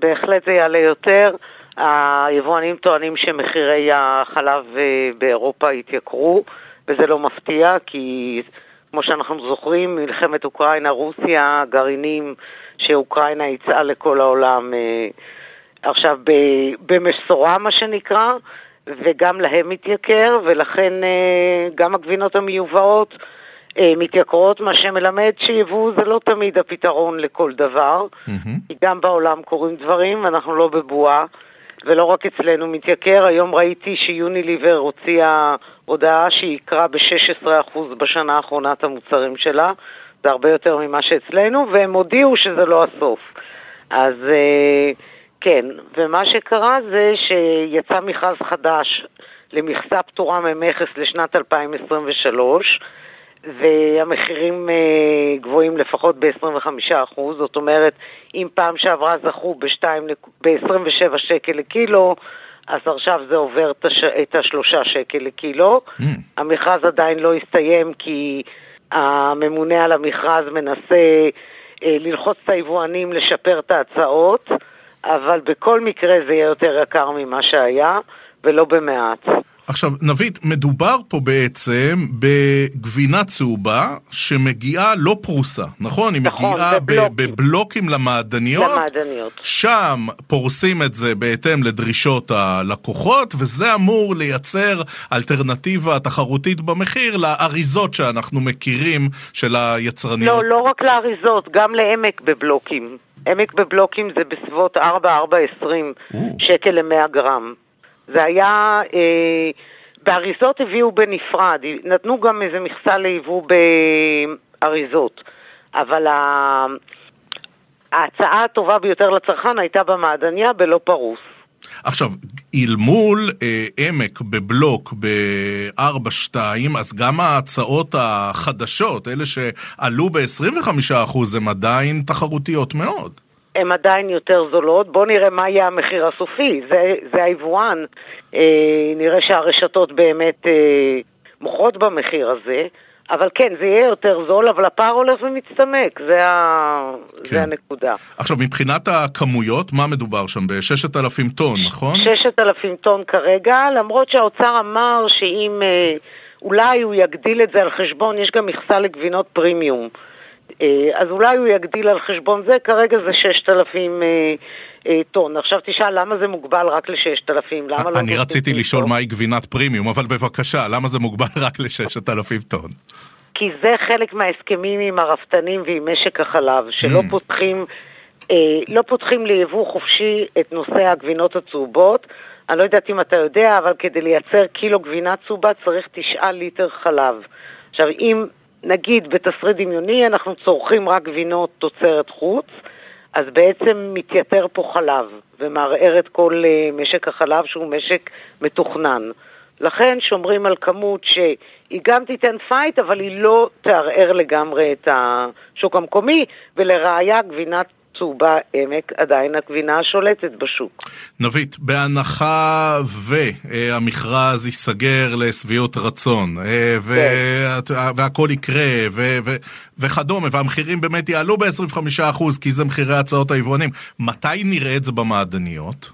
בהחלט זה יעלה יותר. היבואנים טוענים שמחירי החלב אה, באירופה התייקרו, וזה לא מפתיע, כי כמו שאנחנו זוכרים, מלחמת אוקראינה-רוסיה, גרעינים שאוקראינה יצאה לכל העולם אה, עכשיו במשורה, מה שנקרא, וגם להם מתייקר, ולכן אה, גם הגבינות המיובאות מתייקרות, מה שמלמד שיבוא זה לא תמיד הפתרון לכל דבר, mm-hmm. כי גם בעולם קורים דברים, ואנחנו לא בבועה, ולא רק אצלנו מתייקר. היום ראיתי שיוניליבר הוציאה הודעה שהיא יקרה ב-16% בשנה האחרונה את המוצרים שלה, זה הרבה יותר ממה שאצלנו, והם הודיעו שזה לא הסוף. אז... Uh, כן, ומה שקרה זה שיצא מכרז חדש למכסה פטורה ממכס לשנת 2023, והמחירים אה, גבוהים לפחות ב-25%, זאת אומרת, אם פעם שעברה זכו ב-27 שקל לקילו, אז עכשיו זה עובר את השלושה שקל לקילו. Mm. המכרז עדיין לא הסתיים כי הממונה על המכרז מנסה אה, ללחוץ את היבואנים לשפר את ההצעות, אבל בכל מקרה זה יהיה יותר יקר ממה שהיה, ולא במעט. עכשיו, נבית, מדובר פה בעצם בגבינה צהובה שמגיעה לא פרוסה, נכון? היא נכון, מגיעה בבלוקים. בבלוקים למעדניות. למעדניות. שם פורסים את זה בהתאם לדרישות הלקוחות, וזה אמור לייצר אלטרנטיבה תחרותית במחיר לאריזות שאנחנו מכירים של היצרניות. לא, לא רק לאריזות, גם לעמק בבלוקים. עמק בבלוקים זה בסביבות 4-4.20 שקל ל-100 גרם. זה היה, אה, באריזות הביאו בנפרד, נתנו גם איזה מכסה ליבוא באריזות, אבל ה... ההצעה הטובה ביותר לצרכן הייתה במעדניה בלא פרוס. עכשיו, אל מול אה, עמק בבלוק ב-4-2, אז גם ההצעות החדשות, אלה שעלו ב-25%, הן עדיין תחרותיות מאוד. הן עדיין יותר זולות. בואו נראה מה יהיה המחיר הסופי, זה, זה היבואן. אה, נראה שהרשתות באמת אה, מוכרות במחיר הזה. אבל כן, זה יהיה יותר זול, אבל הפער הולך ומצטמק, זה, ה... כן. זה הנקודה. עכשיו, מבחינת הכמויות, מה מדובר שם? ב-6,000 טון, נכון? 6,000 טון כרגע, למרות שהאוצר אמר שאם אה, אולי הוא יגדיל את זה על חשבון, יש גם מכסה לגבינות פרימיום. אה, אז אולי הוא יגדיל על חשבון זה, כרגע זה 6,000 אה, אה, טון. עכשיו תשאל למה זה מוגבל רק ל-6,000, למה לא... אני רציתי לשאול מהי גבינת פרימיום, אבל בבקשה, למה זה מוגבל רק ל-6,000 טון? כי זה חלק מההסכמים עם הרפתנים ועם משק החלב, שלא mm. פותחים, אה, לא פותחים ליבוא חופשי את נושא הגבינות הצהובות. אני לא יודעת אם אתה יודע, אבל כדי לייצר קילו גבינה צהובה צריך תשעה ליטר חלב. עכשיו, אם נגיד בתסריט דמיוני אנחנו צורכים רק גבינות תוצרת חוץ, אז בעצם מתייתר פה חלב ומערער את כל אה, משק החלב שהוא משק מתוכנן. לכן שומרים על כמות שהיא גם תיתן פייט, אבל היא לא תערער לגמרי את השוק המקומי, ולראיה גבינת צהובה עמק עדיין הגבינה השולטת בשוק. נבית, בהנחה והמכרז ייסגר לשביעות רצון, אה, כן. והכל יקרה, וכדומה, והמחירים באמת יעלו ב-25% כי זה מחירי הצעות היבואנים, מתי נראה את זה במעדניות?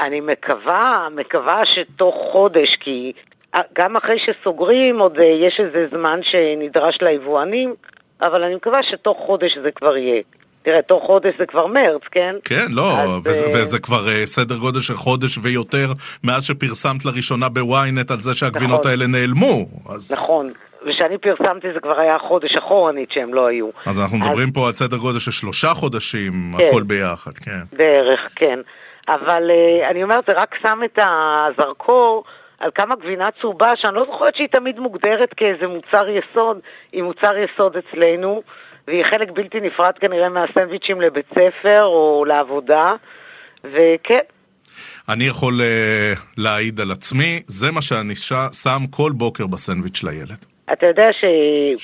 אני מקווה, מקווה שתוך חודש, כי גם אחרי שסוגרים עוד אה, יש איזה זמן שנדרש ליבואנים, אבל אני מקווה שתוך חודש זה כבר יהיה. תראה, תוך חודש זה כבר מרץ, כן? כן, לא, אז, וזה, uh... וזה כבר uh, סדר גודל של חודש ויותר מאז שפרסמת לראשונה בוויינט על זה שהגבינות נכון. האלה נעלמו. אז... נכון, וכשאני פרסמתי זה כבר היה חודש אחורנית שהם לא היו. אז אנחנו אז... מדברים פה על סדר גודל של שלושה חודשים, כן. הכל ביחד, כן. בערך, כן. אבל uh, אני אומרת, זה רק שם את הזרקור על כמה גבינה צהובה, שאני לא זוכרת שהיא תמיד מוגדרת כאיזה מוצר יסוד, היא מוצר יסוד אצלנו. והיא חלק בלתי נפרד כנראה מהסנדוויצ'ים לבית ספר או לעבודה, וכן. אני יכול uh, להעיד על עצמי, זה מה שאני ש... שם כל בוקר בסנדוויץ' לילד. אתה יודע ש...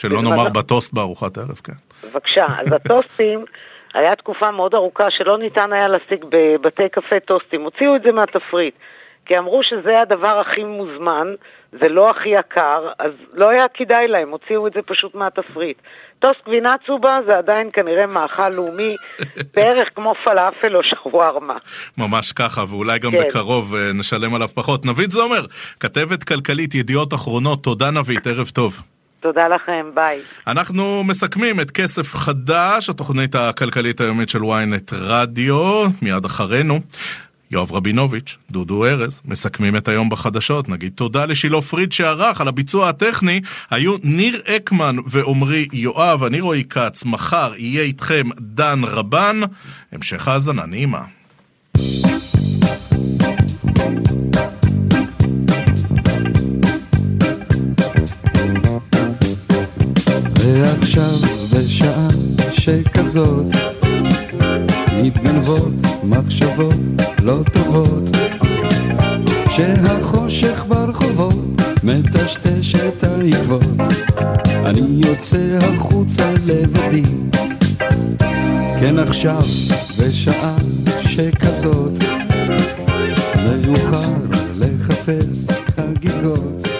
שלא נאמר בטוסט בארוחת ערב, כן. בבקשה, אז הטוסטים, היה תקופה מאוד ארוכה שלא ניתן היה להשיג בבתי קפה טוסטים, הוציאו את זה מהתפריט. כי אמרו שזה הדבר הכי מוזמן, זה לא הכי יקר, אז לא היה כדאי להם, הוציאו את זה פשוט מהתפריט. טוסט גבינה צהובה זה עדיין כנראה מאכל לאומי, בערך כמו פלאפל או שווארמה. ממש ככה, ואולי גם כן. בקרוב אה, נשלם עליו פחות. נבית זומר, כתבת כלכלית ידיעות אחרונות, תודה נבית, ערב טוב. תודה לכם, ביי. אנחנו מסכמים את כסף חדש, התוכנית הכלכלית היומית של ynet רדיו, מיד אחרינו. יואב רבינוביץ', דודו ארז, מסכמים את היום בחדשות. נגיד תודה לשילה פריד שערך על הביצוע הטכני. היו ניר אקמן ועמרי יואב, אני רועי כץ. מחר יהיה איתכם דן רבן. המשך האזנה נעימה. ועכשיו בשעה שכזאת מתגנבות מחשבות לא טובות. כשהחושך ברחובות מטשטש את העקבות. אני יוצא החוצה לבדי. כן עכשיו בשעה שכזאת מאוחר לחפש חגיגות